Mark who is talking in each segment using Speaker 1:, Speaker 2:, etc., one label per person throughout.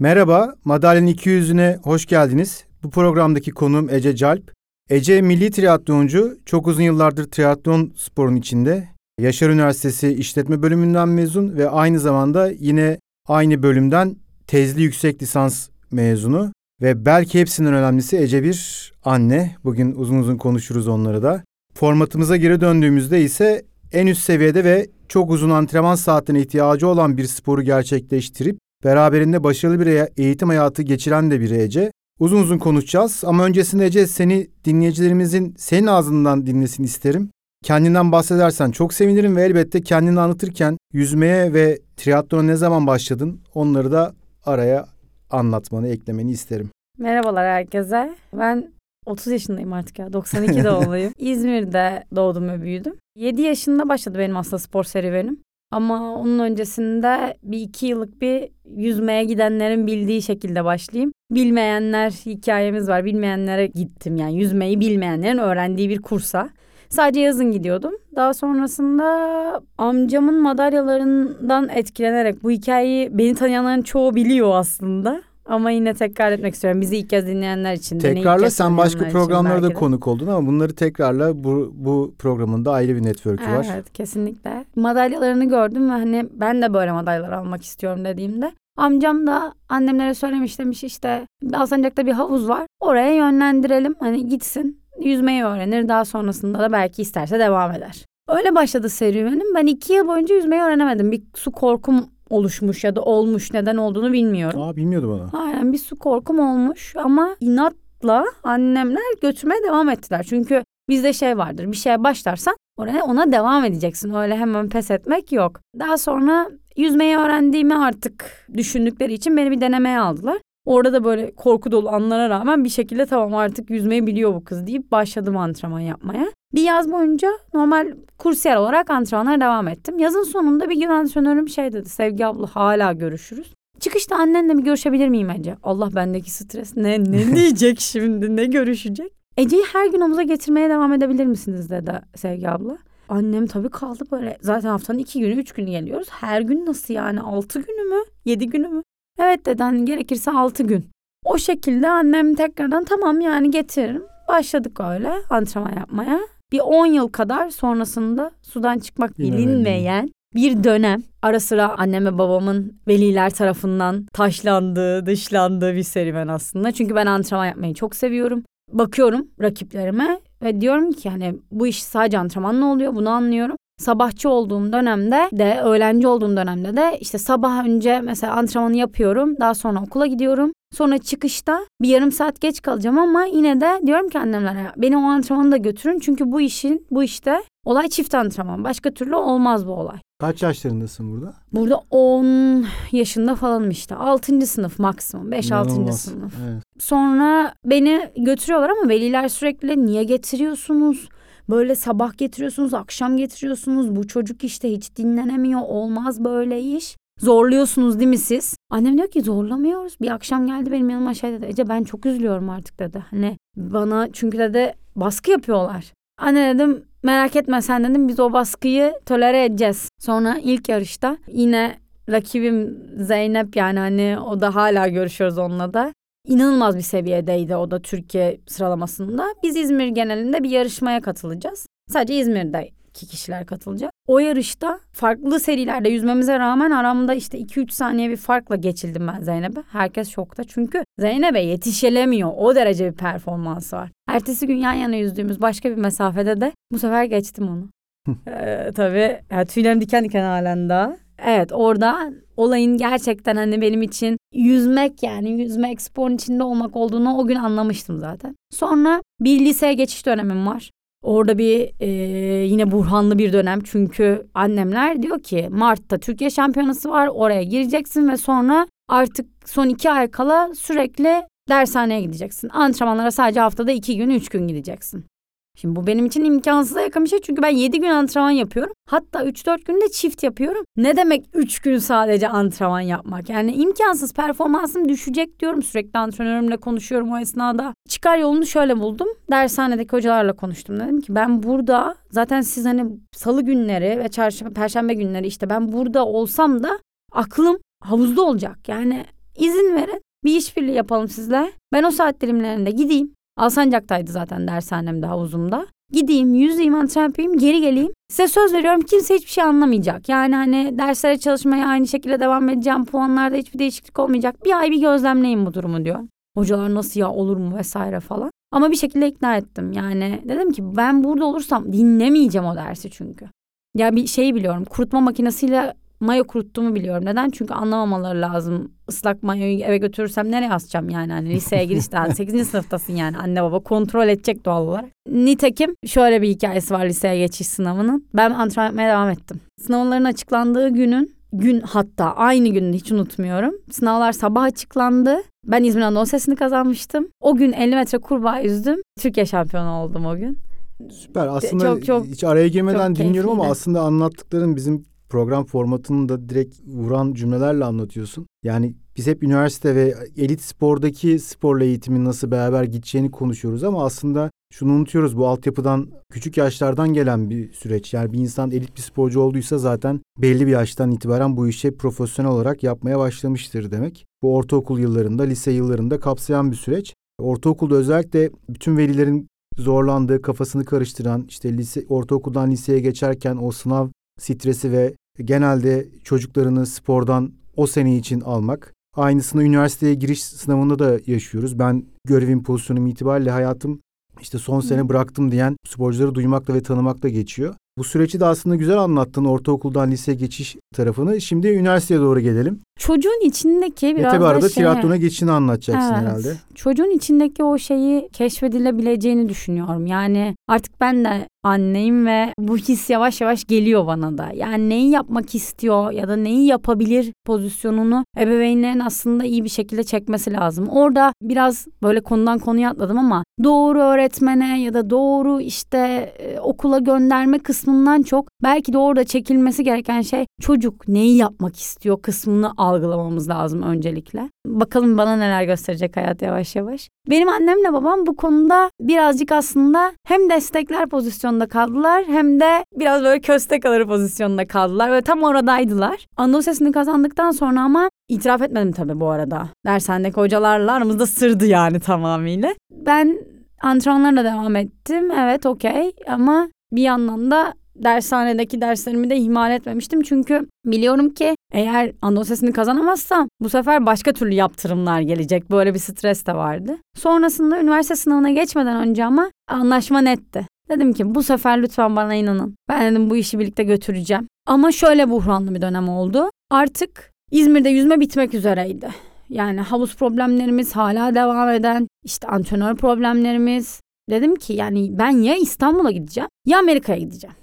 Speaker 1: Merhaba, Madalya'nın 200'üne hoş geldiniz. Bu programdaki konuğum Ece Calp. Ece milli triatloncu, çok uzun yıllardır triatlon sporun içinde. Yaşar Üniversitesi İşletme Bölümünden mezun ve aynı zamanda yine aynı bölümden tezli yüksek lisans mezunu. Ve belki hepsinden önemlisi Ece bir anne. Bugün uzun uzun konuşuruz onları da. Formatımıza geri döndüğümüzde ise en üst seviyede ve çok uzun antrenman saatine ihtiyacı olan bir sporu gerçekleştirip beraberinde başarılı bir e- eğitim hayatı geçiren de bir Ece. Uzun uzun konuşacağız ama öncesinde Ece seni dinleyicilerimizin senin ağzından dinlesin isterim. Kendinden bahsedersen çok sevinirim ve elbette kendini anlatırken yüzmeye ve triatlona ne zaman başladın onları da araya anlatmanı, eklemeni isterim.
Speaker 2: Merhabalar herkese. Ben 30 yaşındayım artık ya. 92 doğumluyum. İzmir'de doğdum ve büyüdüm. 7 yaşında başladı benim aslında spor serüvenim. Ama onun öncesinde bir iki yıllık bir yüzmeye gidenlerin bildiği şekilde başlayayım. Bilmeyenler hikayemiz var. Bilmeyenlere gittim yani yüzmeyi bilmeyenlerin öğrendiği bir kursa. Sadece yazın gidiyordum. Daha sonrasında amcamın madalyalarından etkilenerek bu hikayeyi beni tanıyanların çoğu biliyor aslında. Ama yine tekrar etmek istiyorum. Bizi ilk kez dinleyenler için.
Speaker 1: Tekrarla sen başka programlarda konuk oldun ama bunları tekrarla bu, bu programında ayrı bir network'ü
Speaker 2: evet,
Speaker 1: var.
Speaker 2: Evet kesinlikle. Madalyalarını gördüm ve hani ben de böyle madalyalar almak istiyorum dediğimde Amcam da annemlere söylemiş demiş işte Alsancak'ta bir havuz var. Oraya yönlendirelim hani gitsin yüzmeyi öğrenir daha sonrasında da belki isterse devam eder. Öyle başladı serüvenim. Ben iki yıl boyunca yüzmeyi öğrenemedim. Bir su korkum oluşmuş ya da olmuş neden olduğunu bilmiyorum.
Speaker 1: Aa bilmiyordum onu.
Speaker 2: Aynen bir su korkum olmuş ama inatla annemler götürmeye devam ettiler. Çünkü bizde şey vardır bir şeye başlarsan oraya ona devam edeceksin. Öyle hemen pes etmek yok. Daha sonra yüzmeyi öğrendiğimi artık düşündükleri için beni bir denemeye aldılar. Orada da böyle korku dolu anlara rağmen bir şekilde tamam artık yüzmeyi biliyor bu kız deyip başladım antrenman yapmaya. Bir yaz boyunca normal kursiyer olarak antrenmanlara devam ettim. Yazın sonunda bir gün antrenörüm şey dedi. Sevgi abla hala görüşürüz. Çıkışta annenle bir görüşebilir miyim Ece? Allah bendeki stres. Ne, ne diyecek şimdi? Ne görüşecek? Ece'yi her gün omuza getirmeye devam edebilir misiniz dedi Sevgi abla. Annem tabii kaldı böyle. Zaten haftanın iki günü, üç günü geliyoruz. Her gün nasıl yani? Altı günü mü? Yedi günü mü? Evet deden gerekirse altı gün. O şekilde annem tekrardan tamam yani getiririm. Başladık öyle antrenman yapmaya. Bir on yıl kadar sonrasında sudan çıkmak Yine bilinmeyen bir dönem. Ara sıra annem ve babamın veliler tarafından taşlandığı, dışlandığı bir serüven aslında. Çünkü ben antrenman yapmayı çok seviyorum. Bakıyorum rakiplerime ve diyorum ki hani bu iş sadece antrenmanla oluyor bunu anlıyorum sabahçı olduğum dönemde de öğlenci olduğum dönemde de işte sabah önce mesela antrenmanı yapıyorum. Daha sonra okula gidiyorum. Sonra çıkışta bir yarım saat geç kalacağım ama yine de diyorum ki annemlere beni o antrenmanı da götürün. Çünkü bu işin bu işte olay çift antrenman. Başka türlü olmaz bu olay.
Speaker 1: Kaç yaşlarındasın burada?
Speaker 2: Burada 10 yaşında falanım işte. 6. sınıf maksimum. 5-6. sınıf. Evet. Sonra beni götürüyorlar ama veliler sürekli niye getiriyorsunuz? Böyle sabah getiriyorsunuz, akşam getiriyorsunuz. Bu çocuk işte hiç dinlenemiyor. Olmaz böyle iş. Zorluyorsunuz değil mi siz? Annem diyor ki zorlamıyoruz. Bir akşam geldi benim yanıma şey dedi. Ece ben çok üzülüyorum artık dedi. Hani bana çünkü dedi baskı yapıyorlar. Anne dedim merak etme sen dedim biz o baskıyı tolere edeceğiz. Sonra ilk yarışta yine rakibim Zeynep yani hani o da hala görüşüyoruz onunla da inanılmaz bir seviyedeydi o da Türkiye sıralamasında. Biz İzmir genelinde bir yarışmaya katılacağız. Sadece İzmir'de iki kişiler katılacak. O yarışta farklı serilerde yüzmemize rağmen aramda işte 2-3 saniye bir farkla geçildim ben Zeynep'e. Herkes şokta çünkü Zeynep'e yetişilemiyor. O derece bir performansı var. Ertesi gün yan yana yüzdüğümüz başka bir mesafede de bu sefer geçtim onu. ee, tabii yani tüylerim diken diken halen daha. Evet orada olayın gerçekten hani benim için yüzmek yani yüzmek sporun içinde olmak olduğunu o gün anlamıştım zaten. Sonra bir liseye geçiş dönemim var. Orada bir e, yine burhanlı bir dönem çünkü annemler diyor ki Mart'ta Türkiye şampiyonası var oraya gireceksin ve sonra artık son iki ay kala sürekli dershaneye gideceksin. Antrenmanlara sadece haftada iki gün üç gün gideceksin. Şimdi bu benim için imkansıza yakın bir şey çünkü ben 7 gün antrenman yapıyorum. Hatta 3-4 günde çift yapıyorum. Ne demek 3 gün sadece antrenman yapmak? Yani imkansız performansım düşecek diyorum. Sürekli antrenörümle konuşuyorum o esnada. Çıkar yolunu şöyle buldum. Dershanedeki hocalarla konuştum. Dedim ki ben burada zaten siz hani salı günleri ve çarşamba, perşembe günleri işte ben burada olsam da aklım havuzda olacak. Yani izin verin. Bir işbirliği yapalım sizle. Ben o saat dilimlerinde gideyim. Alsancak'taydı zaten dershanemde havuzumda. Gideyim, yüzeyim, antrenman yapayım, geri geleyim. Size söz veriyorum kimse hiçbir şey anlamayacak. Yani hani derslere çalışmaya aynı şekilde devam edeceğim. Puanlarda hiçbir değişiklik olmayacak. Bir ay bir gözlemleyin bu durumu diyor. Hocalar nasıl ya olur mu vesaire falan. Ama bir şekilde ikna ettim. Yani dedim ki ben burada olursam dinlemeyeceğim o dersi çünkü. Ya bir şey biliyorum kurutma makinesiyle mayo kuruttuğumu biliyorum. Neden? Çünkü anlamamaları lazım. Islak mayoyu eve götürürsem nereye asacağım yani? Hani liseye girişten 8. sınıftasın yani anne baba kontrol edecek doğal olarak. Nitekim şöyle bir hikayesi var liseye geçiş sınavının. Ben antrenman yapmaya devam ettim. Sınavların açıklandığı günün gün hatta aynı günde hiç unutmuyorum. Sınavlar sabah açıklandı. Ben İzmir Anadolu Sesi'ni kazanmıştım. O gün 50 metre kurbağa yüzdüm. Türkiye şampiyonu oldum o gün.
Speaker 1: Süper. Aslında
Speaker 2: çok, çok,
Speaker 1: hiç araya girmeden dinliyorum ama
Speaker 2: keyifliydi.
Speaker 1: aslında anlattıkların bizim program formatını da direkt vuran cümlelerle anlatıyorsun. Yani biz hep üniversite ve elit spordaki sporla eğitimin nasıl beraber gideceğini konuşuyoruz ama aslında şunu unutuyoruz bu altyapıdan küçük yaşlardan gelen bir süreç. Yani bir insan elit bir sporcu olduysa zaten belli bir yaştan itibaren bu işe profesyonel olarak yapmaya başlamıştır demek. Bu ortaokul yıllarında, lise yıllarında kapsayan bir süreç. Ortaokulda özellikle bütün velilerin zorlandığı, kafasını karıştıran, işte lise, ortaokuldan liseye geçerken o sınav stresi ve genelde çocuklarını spordan o sene için almak. Aynısını üniversiteye giriş sınavında da yaşıyoruz. Ben görevim pozisyonum itibariyle hayatım işte son sene bıraktım diyen sporcuları duymakla ve tanımakla geçiyor. Bu süreci de aslında güzel anlattın ortaokuldan liseye geçiş tarafını. Şimdi üniversiteye doğru gelelim.
Speaker 2: Çocuğun içindeki biraz
Speaker 1: tabii
Speaker 2: da
Speaker 1: arada
Speaker 2: şey...
Speaker 1: triatlona geçişini anlatacaksın
Speaker 2: Evet.
Speaker 1: herhalde.
Speaker 2: Çocuğun içindeki o şeyi keşfedilebileceğini düşünüyorum. Yani artık ben de anneyim ve bu his yavaş yavaş geliyor bana da. Yani neyi yapmak istiyor ya da neyi yapabilir pozisyonunu ebeveynlerin aslında iyi bir şekilde çekmesi lazım. Orada biraz böyle konudan konuya atladım ama doğru öğretmene ya da doğru işte e, okula gönderme kısmından çok belki de orada çekilmesi gereken şey çocuk neyi yapmak istiyor kısmını algılamamız lazım öncelikle. Bakalım bana neler gösterecek hayat yavaş yavaş. Benim annemle babam bu konuda birazcık aslında hem destekler pozisyonda kaldılar hem de biraz böyle köstek alır pozisyonda kaldılar ve tam oradaydılar. Anadolu Sesi'ni kazandıktan sonra ama itiraf etmedim tabii bu arada. Dershanedeki hocalarla aramızda sırdı yani tamamıyla. Ben antrenmanlarla devam ettim. Evet okey ama bir yandan da dershanedeki derslerimi de ihmal etmemiştim. Çünkü biliyorum ki eğer Anadolu Sesi'ni kazanamazsam bu sefer başka türlü yaptırımlar gelecek. Böyle bir stres de vardı. Sonrasında üniversite sınavına geçmeden önce ama anlaşma netti. Dedim ki bu sefer lütfen bana inanın. Ben dedim bu işi birlikte götüreceğim. Ama şöyle buhranlı bir dönem oldu. Artık İzmir'de yüzme bitmek üzereydi. Yani havuz problemlerimiz hala devam eden, işte antrenör problemlerimiz. Dedim ki yani ben ya İstanbul'a gideceğim ya Amerika'ya gideceğim.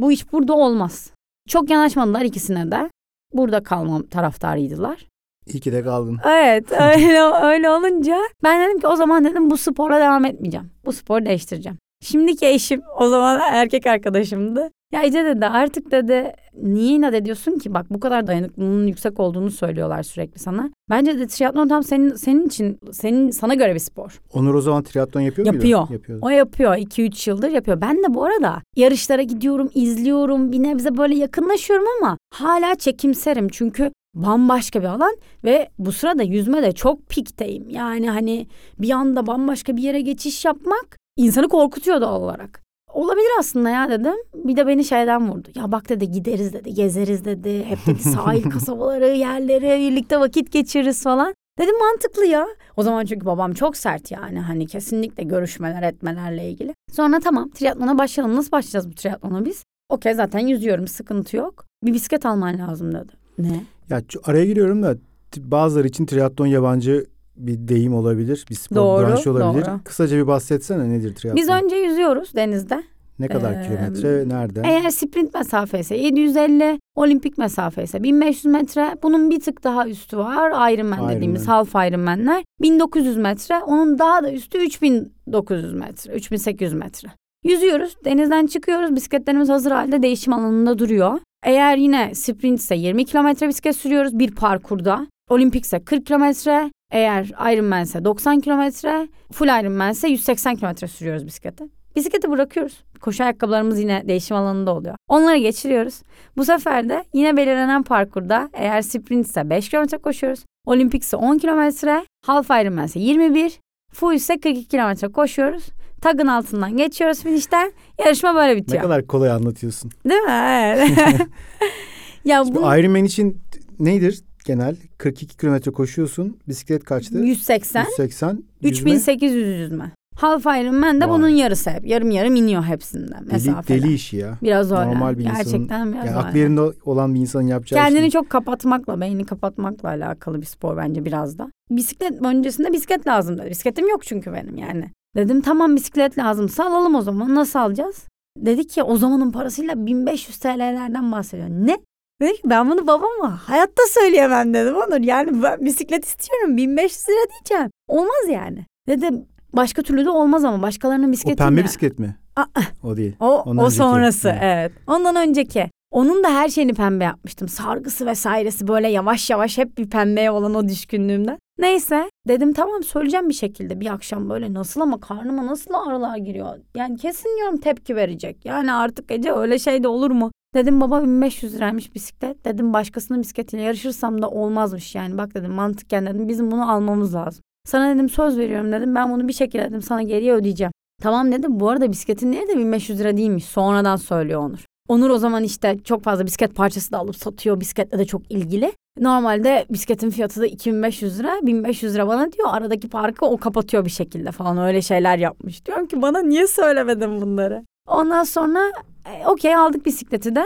Speaker 2: Bu iş burada olmaz. Çok yanaşmadılar ikisine de. Burada kalmam taraftarıydılar.
Speaker 1: İyi ki de kaldın.
Speaker 2: Evet öyle, öyle olunca ben dedim ki o zaman dedim bu spora devam etmeyeceğim. Bu sporu değiştireceğim. Şimdiki eşim o zaman erkek arkadaşımdı. Ya Ece dedi artık dedi niye inat ediyorsun ki? Bak bu kadar dayanıklılığının yüksek olduğunu söylüyorlar sürekli sana. Bence de triatlon tam senin senin için senin sana göre bir spor.
Speaker 1: Onur o zaman triatlon yapıyor muydu?
Speaker 2: Yapıyor.
Speaker 1: Yapıyordu.
Speaker 2: O yapıyor 2-3 yıldır yapıyor. Ben de bu arada yarışlara gidiyorum, izliyorum, bir nebze böyle yakınlaşıyorum ama hala çekimserim. Çünkü bambaşka bir alan ve bu sırada yüzme de çok pikteyim. Yani hani bir anda bambaşka bir yere geçiş yapmak insanı korkutuyor doğal olarak. Olabilir aslında ya dedim. Bir de beni şeyden vurdu. Ya bak dedi gideriz dedi, gezeriz dedi. Hep dedi sahil kasabaları, yerleri birlikte vakit geçiririz falan. Dedim mantıklı ya. O zaman çünkü babam çok sert yani hani kesinlikle görüşmeler etmelerle ilgili. Sonra tamam triatlona başlayalım. Nasıl başlayacağız bu triatlona biz? Okey zaten yüzüyorum sıkıntı yok. Bir bisiklet alman lazım dedi. Ne?
Speaker 1: Ya araya giriyorum da bazıları için triatlon yabancı bir deyim olabilir. Bir spor
Speaker 2: Doğru,
Speaker 1: branşı olabilir.
Speaker 2: doğru.
Speaker 1: Kısaca bir bahsetsene nedir triatlon?
Speaker 2: Biz önce yüzüyoruz denizde.
Speaker 1: ne kadar
Speaker 2: Ee,
Speaker 1: kilometre, nerede?
Speaker 2: Eğer sprint mesafe ise 750, olimpik mesafe ise 1500 metre. Bunun bir tık daha üstü var. Ironman dediğimiz half Ironman'ler. 1900 metre. Onun daha da üstü 3900 metre, 3800 metre. Yüzüyoruz, denizden çıkıyoruz. Bisikletlerimiz hazır halde değişim alanında duruyor. Eğer yine sprint ise 20 kilometre bisiklet sürüyoruz bir parkurda. Olimpik ise 40 kilometre. Eğer Ironman ise 90 kilometre. Full Ironman ise 180 kilometre sürüyoruz bisiklete. Bisikleti bırakıyoruz. Koşu ayakkabılarımız yine değişim alanında oluyor. Onları geçiriyoruz. Bu sefer de yine belirlenen parkurda eğer sprint ise 5 kilometre koşuyoruz. Olimpikse 10 kilometre, Half Ironman ise 21, full ise 42 kilometre koşuyoruz. Tagın altından geçiyoruz finişten. Yarışma böyle
Speaker 1: Ne
Speaker 2: bitiyor.
Speaker 1: kadar kolay anlatıyorsun.
Speaker 2: Değil mi? Evet. ya bu
Speaker 1: Ironman için nedir genel? 42 kilometre koşuyorsun. Bisiklet kaçtı?
Speaker 2: 180,
Speaker 1: 180. yüzme.
Speaker 2: 3800 yüzme. Half Ironman de
Speaker 1: Vay.
Speaker 2: bunun yarısı hep. Yarım yarım iniyor hepsinden
Speaker 1: Deli,
Speaker 2: mesafeler.
Speaker 1: deli işi ya.
Speaker 2: Biraz öyle.
Speaker 1: Normal bir
Speaker 2: Gerçekten
Speaker 1: insanın,
Speaker 2: biraz
Speaker 1: yani
Speaker 2: öyle.
Speaker 1: aklı yerinde olan bir insanın yapacağı
Speaker 2: Kendini
Speaker 1: değil.
Speaker 2: çok kapatmakla, beynini kapatmakla alakalı bir spor bence biraz da. Bisiklet öncesinde bisiklet lazım dedi. Bisikletim yok çünkü benim yani. Dedim tamam bisiklet lazımsa alalım o zaman. Nasıl alacağız? Dedi ki o zamanın parasıyla 1500 TL'lerden bahsediyor. Ne? Dedi ki ben bunu babama hayatta söyleyemem dedim Onur. Yani ben bisiklet istiyorum 1500 lira diyeceğim. Olmaz yani. Dedim başka türlü de olmaz ama başkalarının
Speaker 1: O
Speaker 2: bisikleti
Speaker 1: pembe
Speaker 2: ne?
Speaker 1: bisiklet mi?
Speaker 2: Aa,
Speaker 1: O değil.
Speaker 2: o,
Speaker 1: Ondan
Speaker 2: o
Speaker 1: önceki.
Speaker 2: sonrası
Speaker 1: Evet.
Speaker 2: evet. Ondan önceki. Onun da her şeyini pembe yapmıştım. Sargısı vesairesi böyle yavaş yavaş hep bir pembeye olan o düşkünlüğümden. Neyse dedim tamam söyleyeceğim bir şekilde bir akşam böyle nasıl ama karnıma nasıl ağrılar giriyor. Yani kesin diyorum tepki verecek. Yani artık Ece öyle şey de olur mu? Dedim baba 1500 liraymış bisiklet. Dedim başkasının bisikletiyle yarışırsam da olmazmış yani. Bak dedim mantıken dedim bizim bunu almamız lazım. Sana dedim söz veriyorum dedim ben bunu bir şekilde dedim sana geriye ödeyeceğim. Tamam dedim. Bu arada bisikletin değeri de 1500 lira değilmiş. Sonradan söylüyor Onur. Onur o zaman işte çok fazla bisiklet parçası da alıp satıyor. Bisikletle de çok ilgili. Normalde bisikletin fiyatı da 2500 lira. 1500 lira bana diyor. Aradaki farkı o kapatıyor bir şekilde falan. Öyle şeyler yapmış. Diyorum ki bana niye söylemedin bunları? Ondan sonra e, okey aldık bisikleti de.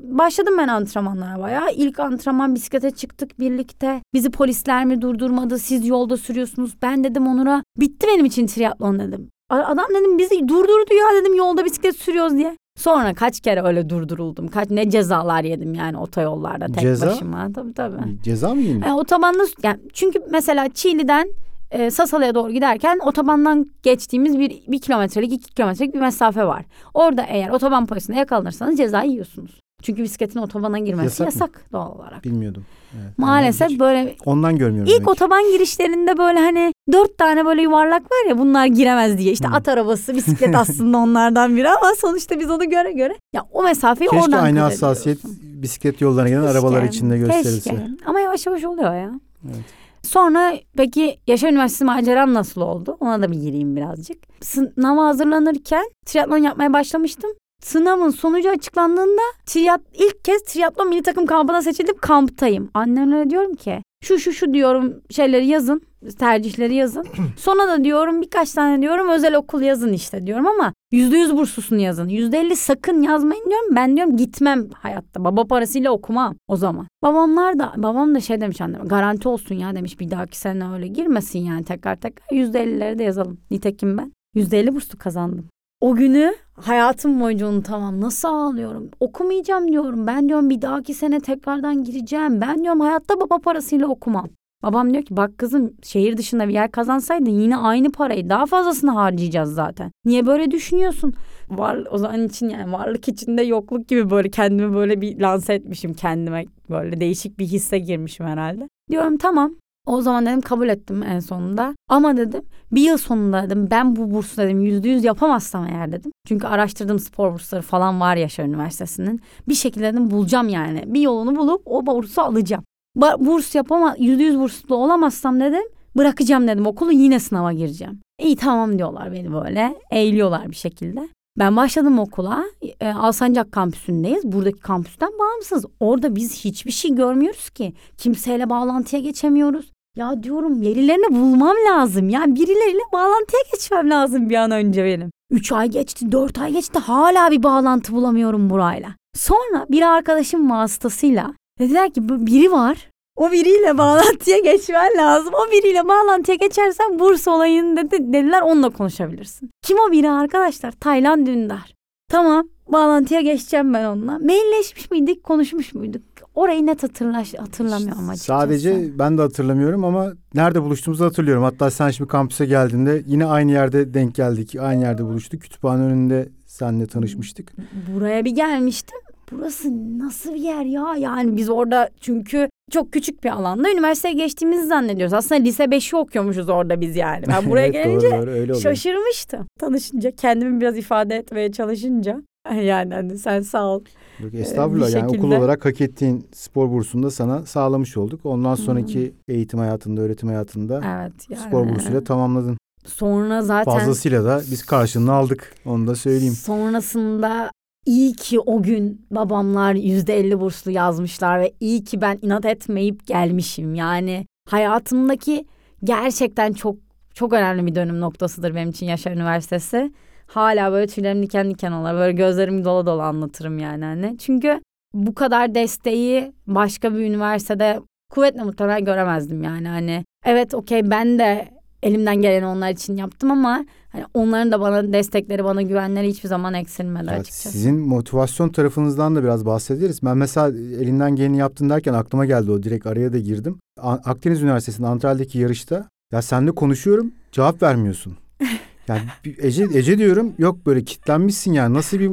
Speaker 2: Başladım ben antrenmanlara bayağı. İlk antrenman bisiklete çıktık birlikte. Bizi polisler mi durdurmadı? Siz yolda sürüyorsunuz. Ben dedim Onur'a bitti benim için triatlon dedim. Adam dedim bizi durdurdu ya dedim yolda bisiklet sürüyoruz diye. Sonra kaç kere öyle durduruldum. Kaç ne cezalar yedim yani otoyollarda tek
Speaker 1: Ceza?
Speaker 2: başıma. Tabii tabii.
Speaker 1: Ceza mı yedin?
Speaker 2: Yani otobanda yani çünkü mesela Çiğli'den e, Sasalı'ya doğru giderken otobandan geçtiğimiz bir, bir kilometrelik iki kilometrelik bir mesafe var. Orada eğer otoban polisine yakalanırsanız ceza yiyorsunuz. Çünkü bisikletin otobana girmesi
Speaker 1: Yasak
Speaker 2: yasak, doğal olarak.
Speaker 1: Bilmiyordum. Evet.
Speaker 2: Maalesef
Speaker 1: Hiç
Speaker 2: böyle
Speaker 1: Ondan görmüyorum.
Speaker 2: ilk
Speaker 1: demek ki.
Speaker 2: otoban girişlerinde böyle hani dört tane böyle yuvarlak var ya bunlar giremez diye. İşte
Speaker 1: Hı.
Speaker 2: at arabası, bisiklet aslında onlardan biri ama sonuçta biz onu göre göre ya o mesafeyi
Speaker 1: Keşke
Speaker 2: oradan
Speaker 1: aynı hassasiyet bisiklet yollarına giden
Speaker 2: Keşke,
Speaker 1: arabalar içinde gösterilse.
Speaker 2: Keşke. Ama yavaş yavaş oluyor ya.
Speaker 1: Evet.
Speaker 2: Sonra peki Yaşar Üniversitesi maceram nasıl oldu? Ona da bir gireyim birazcık. Sınava hazırlanırken triatlon yapmaya başlamıştım. Sınavın sonucu açıklandığında triyat, ilk kez triatlon milli takım kampına seçildim kamptayım. Annemlere diyorum ki şu şu şu diyorum şeyleri yazın tercihleri yazın. Sonra da diyorum birkaç tane diyorum özel okul yazın işte diyorum ama yüzde yüz burslusunu yazın. Yüzde elli sakın yazmayın diyorum. Ben diyorum gitmem hayatta. Baba parasıyla okumam o zaman. Babamlar da babam da şey demiş anneme garanti olsun ya demiş bir dahaki sene öyle girmesin yani tekrar tekrar. Yüzde ellileri de yazalım. Nitekim ben yüzde elli burslu kazandım. O günü hayatım boyunca unutamam. Nasıl ağlıyorum? Okumayacağım diyorum. Ben diyorum bir dahaki sene tekrardan gireceğim. Ben diyorum hayatta baba parasıyla okumam. Babam diyor ki bak kızım şehir dışında bir yer kazansaydın yine aynı parayı daha fazlasını harcayacağız zaten. Niye böyle düşünüyorsun? Var, o zaman için yani varlık içinde yokluk gibi böyle kendimi böyle bir lanse etmişim kendime. Böyle değişik bir hisse girmişim herhalde. Diyorum tamam o zaman dedim kabul ettim en sonunda. Ama dedim bir yıl sonunda dedim ben bu bursu dedim yüzde yüz yapamazsam eğer dedim. Çünkü araştırdığım spor bursları falan var Yaşar Üniversitesi'nin. Bir şekilde dedim bulacağım yani. Bir yolunu bulup o bursu alacağım. Burs yapama yüzde yüz burslu olamazsam dedim bırakacağım dedim okulu yine sınava gireceğim. İyi tamam diyorlar beni böyle eğiliyorlar bir şekilde. Ben başladım okula. E, Alsancak kampüsündeyiz. Buradaki kampüsten bağımsız. Orada biz hiçbir şey görmüyoruz ki. Kimseyle bağlantıya geçemiyoruz. Ya diyorum verilerini bulmam lazım. Yani birileriyle bağlantıya geçmem lazım bir an önce benim. Üç ay geçti, dört ay geçti. Hala bir bağlantı bulamıyorum burayla. Sonra bir arkadaşım vasıtasıyla dediler ki biri var. O biriyle bağlantıya geçmen lazım. O biriyle bağlantıya geçersen burs olayını dedi, dediler onunla konuşabilirsin. Kim o biri arkadaşlar? Taylan Dündar. Tamam bağlantıya geçeceğim ben onunla. Mailleşmiş miydik konuşmuş muyduk? Orayı net hatırlaş, hatırlamıyorum açıkçası.
Speaker 1: Sadece ben de hatırlamıyorum ama nerede buluştuğumuzu hatırlıyorum. Hatta sen şimdi kampüse geldiğinde yine aynı yerde denk geldik. Aynı yerde buluştuk. Kütüphane önünde seninle tanışmıştık.
Speaker 2: Buraya bir gelmiştim. Burası nasıl bir yer ya? Yani biz orada çünkü çok küçük bir alanda üniversiteye geçtiğimizi zannediyoruz. Aslında lise 5'i okuyormuşuz orada biz yani. Ben buraya
Speaker 1: Evet,
Speaker 2: gelince
Speaker 1: doğru, doğru,
Speaker 2: şaşırmıştım. Tanışınca kendimi biraz ifade etmeye çalışınca. yani hani sen sağ ol.
Speaker 1: Yok, estağfurullah
Speaker 2: bir
Speaker 1: yani okul
Speaker 2: şekilde-
Speaker 1: olarak hak ettiğin spor bursunu da sana sağlamış olduk. Ondan sonraki eğitim hayatında, öğretim hayatında
Speaker 2: Evet yani.
Speaker 1: spor bursuyla tamamladın.
Speaker 2: Sonra zaten
Speaker 1: Fazlasıyla da biz karşılığını aldık. Onu da söyleyeyim.
Speaker 2: sonrasında iyi ki o gün babamlar yüzde elli burslu yazmışlar ve iyi ki ben inat etmeyip gelmişim. Yani hayatımdaki gerçekten çok çok önemli bir dönüm noktasıdır benim için Yaşar Üniversitesi. Hala böyle tüylerim diken diken olur. Böyle gözlerim dola dola anlatırım yani anne. Çünkü bu kadar desteği başka bir üniversitede kuvvetle muhtemelen göremezdim yani hani. Evet okey ben de elimden geleni onlar için yaptım ama hani onların da bana destekleri, bana güvenleri hiçbir zaman eksilmedi
Speaker 1: Ya
Speaker 2: açıkçası.
Speaker 1: sizin motivasyon tarafınızdan da biraz bahsederiz. Ben mesela elinden geleni yaptın derken aklıma geldi o. Direkt araya da girdim. Akdeniz Üniversitesi'nin Antalya'daki yarışta ya seninle konuşuyorum cevap vermiyorsun. Yani Ece, Ece diyorum yok böyle kitlenmişsin yani nasıl bir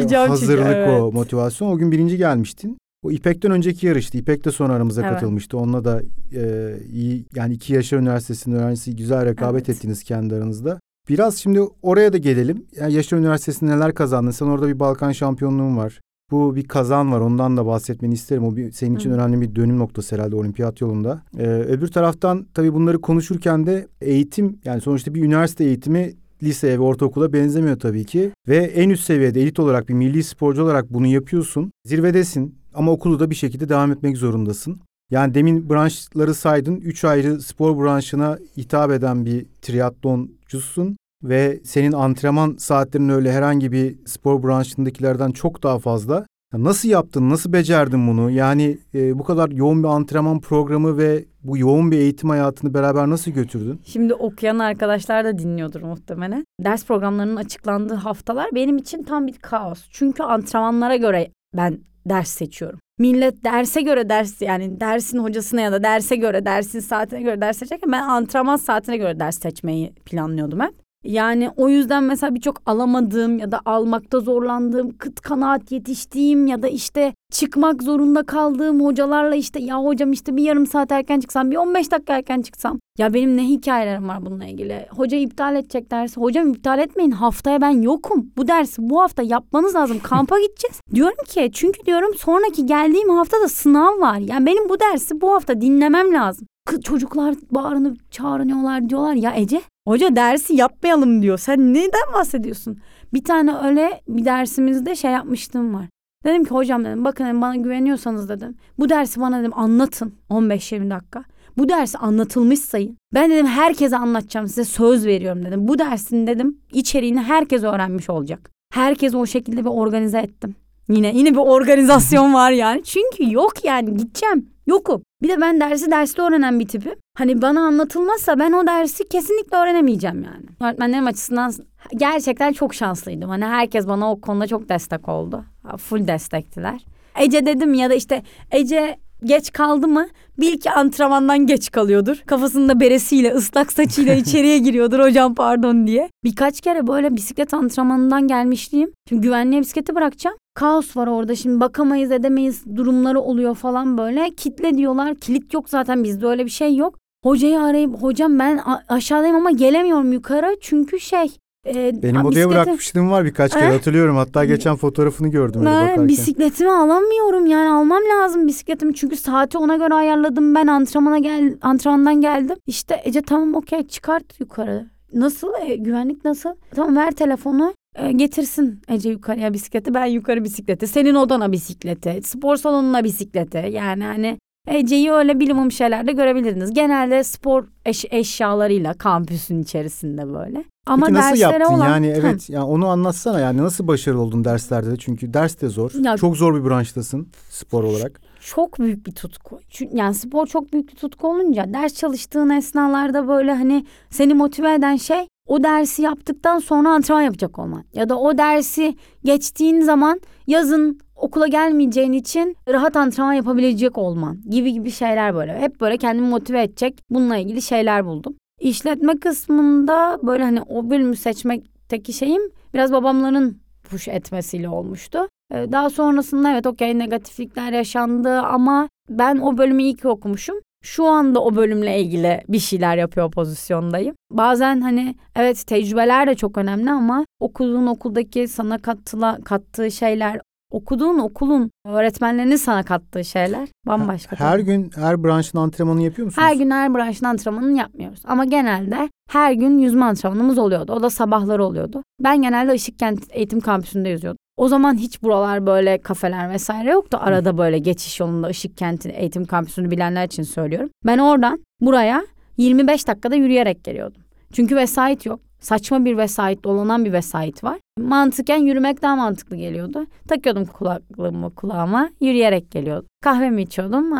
Speaker 2: çünkü,
Speaker 1: hazırlık o
Speaker 2: evet.
Speaker 1: motivasyon. O gün birinci gelmiştin. O İpek'ten önceki yarıştı. İpek de sonra aramıza
Speaker 2: Evet.
Speaker 1: katılmıştı. Onunla da e, iyi yani iki Yaşar Üniversitesi'nin öğrencisi güzel rekabet
Speaker 2: Evet.
Speaker 1: ettiniz kendi aranızda. Biraz şimdi oraya da gelelim. Yani Yaşar Üniversitesi'nde neler kazandın? Sen orada bir Balkan şampiyonluğun var. Bu bir kazan var. Ondan da bahsetmeni isterim. O bir, senin için
Speaker 2: Hı.
Speaker 1: önemli bir dönüm noktası herhalde olimpiyat yolunda. Ee, öbür taraftan tabii bunları konuşurken de eğitim yani sonuçta bir üniversite eğitimi liseye ve ortaokula benzemiyor tabii ki. Ve en üst seviyede elit olarak bir milli sporcu olarak bunu yapıyorsun. Zirvedesin ama okulu da bir şekilde devam etmek zorundasın. Yani demin branşları saydın. Üç ayrı spor branşına hitap eden bir triatloncusun. Ve senin antrenman saatlerin öyle herhangi bir spor branşındakilerden çok daha fazla. Nasıl yaptın, nasıl becerdin bunu? Yani e, bu kadar yoğun bir antrenman programı ve bu yoğun bir eğitim hayatını beraber nasıl götürdün?
Speaker 2: Şimdi okuyan arkadaşlar da dinliyordur muhtemelen. Ders programlarının açıklandığı haftalar benim için tam bir kaos. Çünkü antrenmanlara göre ben ders seçiyorum. Millet derse göre ders yani dersin hocasına ya da derse göre dersin saatine göre ders seçerken ben antrenman saatine göre ders seçmeyi planlıyordum hep. Yani o yüzden mesela birçok alamadığım ya da almakta zorlandığım, kıt kanaat yetiştiğim ya da işte çıkmak zorunda kaldığım hocalarla işte ya hocam işte bir yarım saat erken çıksam, bir 15 dakika erken çıksam. Ya benim ne hikayelerim var bununla ilgili. Hoca iptal edecek dersi. Hocam iptal etmeyin haftaya ben yokum. Bu dersi bu hafta yapmanız lazım. Kampa gideceğiz. Diyorum ki çünkü diyorum sonraki geldiğim haftada sınav var. Yani benim bu dersi bu hafta dinlemem lazım. Kız çocuklar bağırınıp çağırıyorlar diyorlar ya Ece hoca dersi yapmayalım diyor. Sen neden bahsediyorsun? Bir tane öyle bir dersimizde şey yapmıştım var. Dedim ki hocam dedim bakın dedim, bana güveniyorsanız dedim. Bu dersi bana dedim anlatın 15-20 dakika. Bu dersi anlatılmış sayın. Ben dedim herkese anlatacağım size söz veriyorum dedim. Bu dersin dedim içeriğini herkes öğrenmiş olacak. Herkes o şekilde bir organize ettim. Yine yine bir organizasyon var yani. Çünkü yok yani gideceğim. Yokum. Bir de ben dersi derste öğrenen bir tipim. Hani bana anlatılmazsa ben o dersi kesinlikle öğrenemeyeceğim yani. Öğretmenlerim açısından gerçekten çok şanslıydım. Hani herkes bana o konuda çok destek oldu. Full destektiler. Ece dedim ya da işte Ece geç kaldı mı bil ki antrenmandan geç kalıyordur. Kafasında beresiyle ıslak saçıyla içeriye giriyordur hocam pardon diye. Birkaç kere böyle bisiklet antrenmanından gelmişliğim. Şimdi güvenliğe bisikleti bırakacağım. Kaos var orada şimdi bakamayız edemeyiz durumları oluyor falan böyle. Kitle diyorlar kilit yok zaten bizde öyle bir şey yok. Hocayı arayıp hocam ben aşağıdayım ama gelemiyorum yukarı çünkü şey. E,
Speaker 1: Benim odaya
Speaker 2: bisikleti-
Speaker 1: bırakmışlığım var birkaç kere
Speaker 2: Eh?
Speaker 1: hatırlıyorum. Hatta geçen fotoğrafını gördüm öyle
Speaker 2: Ben
Speaker 1: bakarken.
Speaker 2: bisikletimi alamıyorum yani almam lazım bisikletimi. Çünkü saati ona göre ayarladım ben antrenmana gel antrenmandan geldim. İşte Ece tamam okey çıkart yukarı. Nasıl? E, güvenlik nasıl? Tamam ver telefonu. E, getirsin Ece yukarıya bisikleti. Ben yukarı bisikleti senin odana bisikleti spor salonuna bisikleti yani hani Ece'yi öyle bilimum şeylerde görebilirdiniz. Genelde spor eş- eşyalarıyla kampüsün içerisinde böyle. Ama
Speaker 1: Peki nasıl
Speaker 2: derslere
Speaker 1: yaptın
Speaker 2: olan...
Speaker 1: yani evet yani onu anlatsana yani nasıl başarılı oldun derslerde de çünkü ders de zor.
Speaker 2: Ya-
Speaker 1: Çok zor bir branştasın spor olarak.
Speaker 2: çok büyük bir tutku. Çünkü yani spor çok büyük bir tutku olunca ders çalıştığın esnalarda böyle hani seni motive eden şey o dersi yaptıktan sonra antrenman yapacak olman. Ya da o dersi geçtiğin zaman yazın okula gelmeyeceğin için rahat antrenman yapabilecek olman gibi gibi şeyler böyle. Hep böyle kendimi motive edecek bununla ilgili şeyler buldum. İşletme kısmında böyle hani o bölümü seçmekteki şeyim biraz babamların push etmesiyle olmuştu. Ee, Daha sonrasında evet okey negatiflikler yaşandı ama ben o bölümü iyi ki okumuşum. şu anda o bölümle ilgili bir şeyler yapıyor pozisyondayım. Bazen hani evet tecrübeler de çok önemli ama okuduğun okuldaki sana kattıla, kattığı şeyler okuduğun okulun öğretmenlerinin sana kattığı şeyler bambaşka.
Speaker 1: Her
Speaker 2: tabii.
Speaker 1: gün her branşın antrenmanını yapıyor musunuz?
Speaker 2: her gün her branşın antrenmanını yapmıyoruz. Ama genelde her gün yüzme antrenmanımız oluyordu. O da sabahları oluyordu. Ben genelde Işıkkent Eğitim Kampüsü'nde yüzüyordum. O zaman hiç buralar böyle kafeler vesaire yoktu. Arada böyle geçiş yolunda Işıkkent Eğitim Kampüsü'nü bilenler için söylüyorum. Ben oradan buraya 25 dakikada yürüyerek geliyordum. Çünkü vesait yok. Saçma bir vesait, dolanan bir vesait var. Mantıken yürümek daha mantıklı geliyordu. Takıyordum kulaklığımı kulağıma, yürüyerek geliyordum. Kahvemi içiyordum,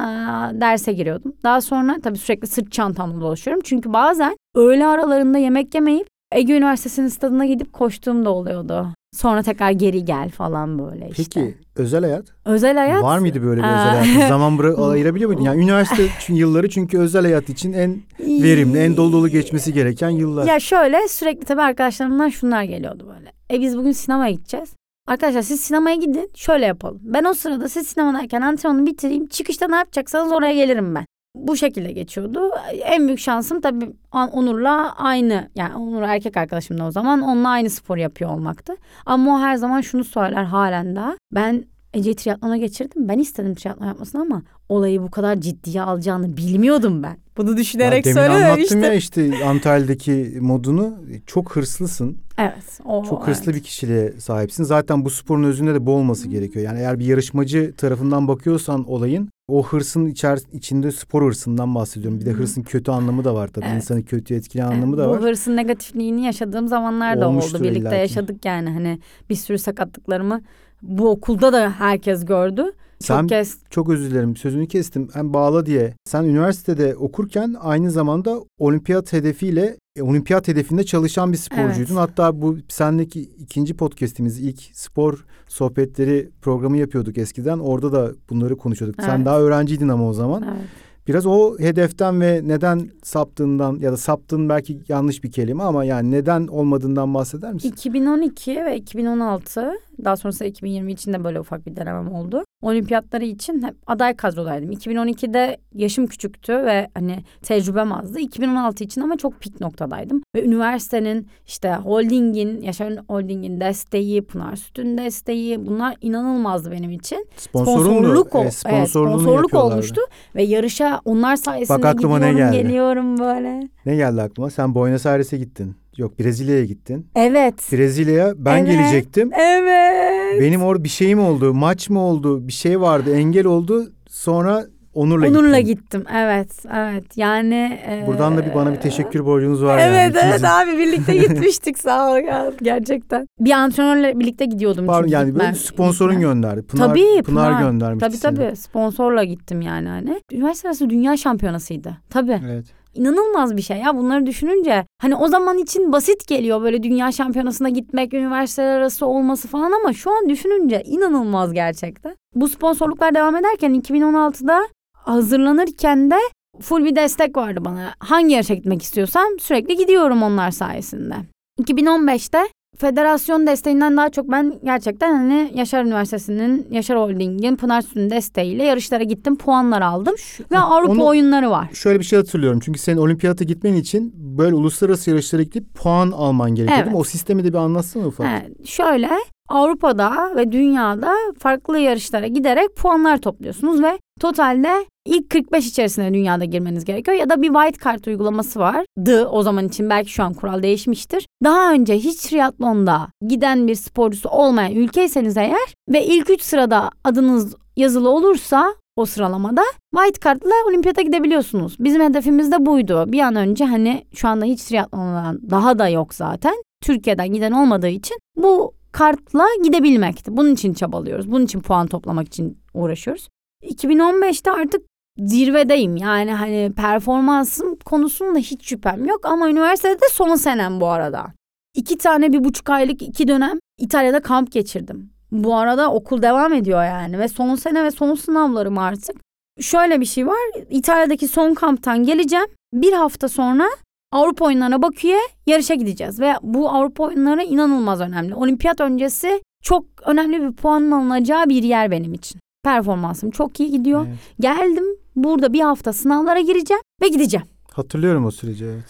Speaker 2: derse giriyordum. Daha sonra tabii sürekli sırt çantamla dolaşıyorum. Çünkü bazen öğle aralarında yemek yemeyip Ege Üniversitesi'nin stadına gidip koştuğum da oluyordu. Sonra tekrar geri gel falan böyle işte.
Speaker 1: Peki özel hayat?
Speaker 2: Özel hayat?
Speaker 1: Var mıydı böyle bir özel hayat? Zaman bıra- ayırabiliyor muydun? Yani üniversite yılları çünkü özel hayat için en verimli, en dolu dolu geçmesi gereken yıllar.
Speaker 2: Ya şöyle sürekli tabii arkadaşlarımdan şunlar geliyordu böyle. E biz bugün sinemaya gideceğiz. Arkadaşlar siz sinemaya gidin şöyle yapalım. Ben o sırada siz sinemadayken antrenmanı bitireyim. Çıkışta ne yapacaksanız oraya gelirim ben. Bu şekilde geçiyordu. En büyük şansım tabii Onur'la aynı yani Onur erkek arkadaşım da o zaman onunla aynı spor yapıyor olmaktı. Ama o her zaman şunu söyler halen daha. Ben Ece triatlona geçirdim. Ben istedim triatlon yapmasını ama olayı bu kadar ciddiye alacağını bilmiyordum ben. Bunu
Speaker 1: Ya
Speaker 2: düşünerek
Speaker 1: demin anlattım
Speaker 2: söylememiştim.
Speaker 1: ya işte Antalya'daki modunu. Çok hırslısın.
Speaker 2: Evet. O,
Speaker 1: Çok hırslı
Speaker 2: evet.
Speaker 1: bir kişiliğe sahipsin. Zaten bu sporun özünde de bu olması gerekiyor. Yani eğer bir yarışmacı tarafından bakıyorsan olayın o hırsın içer, içinde spor hırsından bahsediyorum. Bir de hırsın kötü anlamı da var tabii.
Speaker 2: Evet.
Speaker 1: İnsanı kötü etkileyen
Speaker 2: Evet,
Speaker 1: anlamı da
Speaker 2: bu
Speaker 1: var.
Speaker 2: hırsın negatifliğini yaşadığım zamanlar da
Speaker 1: Olmuştur
Speaker 2: oldu. Birlikte
Speaker 1: illaki.
Speaker 2: yaşadık yani hani bir sürü sakatlıklarımı bu okulda da herkes gördü. Çok
Speaker 1: Sen
Speaker 2: kez
Speaker 1: çok özür dilerim sözünü kestim. Hem bağla diye. Sen üniversitede okurken aynı zamanda olimpiyat hedefiyle e, olimpiyat hedefinde çalışan bir sporcuydun.
Speaker 2: Evet.
Speaker 1: Hatta bu sendeki ikinci podcast'imiz ilk spor sohbetleri programı yapıyorduk eskiden. Orada da bunları konuşuyorduk. Sen
Speaker 2: Evet.
Speaker 1: daha öğrenciydin ama o zaman.
Speaker 2: evet.
Speaker 1: Biraz o hedeften ve neden saptığından ya da saptığın belki yanlış bir kelime ama yani neden olmadığından bahseder misin?
Speaker 2: 2012 ve 2016 daha sonrasında 2020 için de böyle ufak bir denemem oldu. Olimpiyatları için hep aday kadrodaydım. 2012'de yaşım küçüktü ve hani tecrübem azdı. 2016 için ama çok pik noktadaydım. Ve üniversitenin işte holdingin, Yaşar Holding'in desteği, Pınar Süt'ün desteği bunlar inanılmazdı benim için. Sponsorluk, o,
Speaker 1: e,
Speaker 2: evet, sponsorluk olmuştu ve yarışa onlar sayesinde
Speaker 1: Bak aklıma ne
Speaker 2: gidiyorum
Speaker 1: geldi.
Speaker 2: geliyorum böyle.
Speaker 1: Ne geldi aklıma? Sen Buenos Aires'e gittin. Yok Brezilya'ya gittin.
Speaker 2: Evet.
Speaker 1: Brezilya'ya ben
Speaker 2: Evet.
Speaker 1: gelecektim.
Speaker 2: Evet.
Speaker 1: Benim orada bir şey mi oldu? Maç mı oldu? Bir şey vardı. Engel oldu. Sonra Onur'la,
Speaker 2: Onur'la
Speaker 1: gittin.
Speaker 2: gittim. Evet, evet. Yani e,
Speaker 1: Buradan da bir bana bir teşekkür borcunuz var yani.
Speaker 2: Evet, evet
Speaker 1: İkinizin.
Speaker 2: abi birlikte gitmiştik sağ ol gerçekten. Bir antrenörle birlikte gidiyordum
Speaker 1: Pardon
Speaker 2: çünkü
Speaker 1: yani
Speaker 2: gitme-
Speaker 1: böyle sponsorun gönderdi. Pınar,
Speaker 2: Tabii,
Speaker 1: Pınar,
Speaker 2: Pınar.
Speaker 1: göndermişti
Speaker 2: Tabii
Speaker 1: seni.
Speaker 2: tabii sponsorla gittim yani hani. Üniversite arası dünya şampiyonasıydı. Tabii.
Speaker 1: Evet.
Speaker 2: İnanılmaz bir şey ya bunları düşününce. Hani o zaman için basit geliyor böyle dünya şampiyonasına gitmek, üniversiteler arası olması falan ama şu an düşününce inanılmaz gerçekten. Bu sponsorluklar devam ederken 2016'da hazırlanırken de full bir destek vardı bana. Hangi yarışa gitmek istiyorsam sürekli gidiyorum onlar sayesinde. 2015'te federasyon desteğinden daha çok ben gerçekten hani Yaşar Üniversitesi'nin, Yaşar Holding'in, Pınar Sütü'nün desteğiyle yarışlara gittim, puanlar aldım. Ve
Speaker 1: Ha,
Speaker 2: Avrupa
Speaker 1: onu-
Speaker 2: oyunları var.
Speaker 1: Şöyle bir şey hatırlıyorum. Çünkü senin olimpiyata gitmen için böyle uluslararası yarışlara gidip puan alman gerekiyor?
Speaker 2: Evet.
Speaker 1: O sistemi de bir anlatsana ufak.
Speaker 2: Evet, şöyle Avrupa'da ve dünyada farklı yarışlara giderek puanlar topluyorsunuz ve totalde ilk 45 içerisine dünyada girmeniz gerekiyor ya da bir white card uygulaması vardı o zaman için belki şu an kural değişmiştir. Daha önce hiç triatlonda giden bir sporcusu olmayan ülkeyseniz eğer ve ilk 3 sırada adınız yazılı olursa o sıralamada white card'la olimpiyata gidebiliyorsunuz. Bizim hedefimiz de buydu. Bir an önce hani şu anda hiç triatlondan daha da yok zaten. Türkiye'den giden olmadığı için bu kartla gidebilmekti. Bunun için çabalıyoruz. Bunun için puan toplamak için uğraşıyoruz. 2015'te artık zirvedeyim. Yani hani performansım konusunda hiç şüphem yok ama üniversitede de son senem bu arada. İki tane bir buçuk aylık iki dönem İtalya'da kamp geçirdim. Bu arada okul devam ediyor yani ve son sene ve son sınavlarım artık. Şöyle bir şey var. İtalya'daki son kamptan geleceğim. Bir hafta sonra Avrupa oyunlarına Bakü'ye yarışa gideceğiz. Ve bu Avrupa oyunları inanılmaz önemli. Olimpiyat öncesi çok önemli bir puanın alınacağı bir yer benim için. Performansım çok iyi gidiyor.
Speaker 1: Evet.
Speaker 2: Geldim Burada bir hafta sınavlara gireceğim ve gideceğim.
Speaker 1: Hatırlıyorum o süreci evet.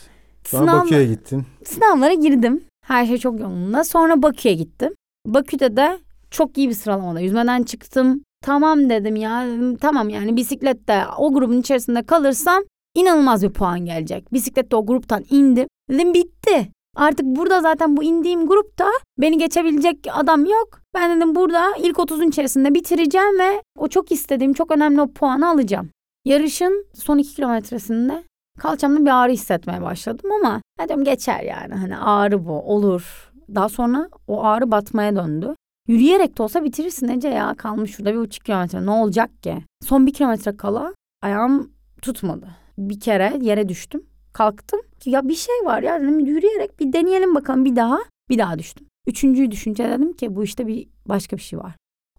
Speaker 1: Sonra
Speaker 2: Sınav,
Speaker 1: Bakü'ye gittin.
Speaker 2: sınavlara girdim. Her şey çok yolunda. Sonra Bakü'ye gittim. Bakü'de de çok iyi bir sıralamada yüzmeden çıktım. Tamam dedim ya. Tamam yani bisiklette o grubun içerisinde kalırsam inanılmaz bir puan gelecek. Bisiklette o gruptan indim. Dedim bitti. Artık burada zaten bu indiğim grupta beni geçebilecek adam yok. Ben dedim burada ilk 30'un içerisinde bitireceğim ve o çok istediğim çok önemli o puanı alacağım. Yarışın son 2 kilometresinde kalçamda bir ağrı hissetmeye başladım ama dedim geçer yani hani ağrı bu olur. Daha sonra o ağrı batmaya döndü. Yürüyerek de olsa bitirirsin Ece ya kalmış şurada bir buçuk kilometre ne olacak ki? Son bir kilometre kala ayağım tutmadı. Bir kere yere düştüm kalktım. Ya bir şey var ya dedim yürüyerek bir deneyelim bakalım bir daha. Bir daha düştüm. Üçüncüyü düşünce dedim ki bu işte bir başka bir şey var.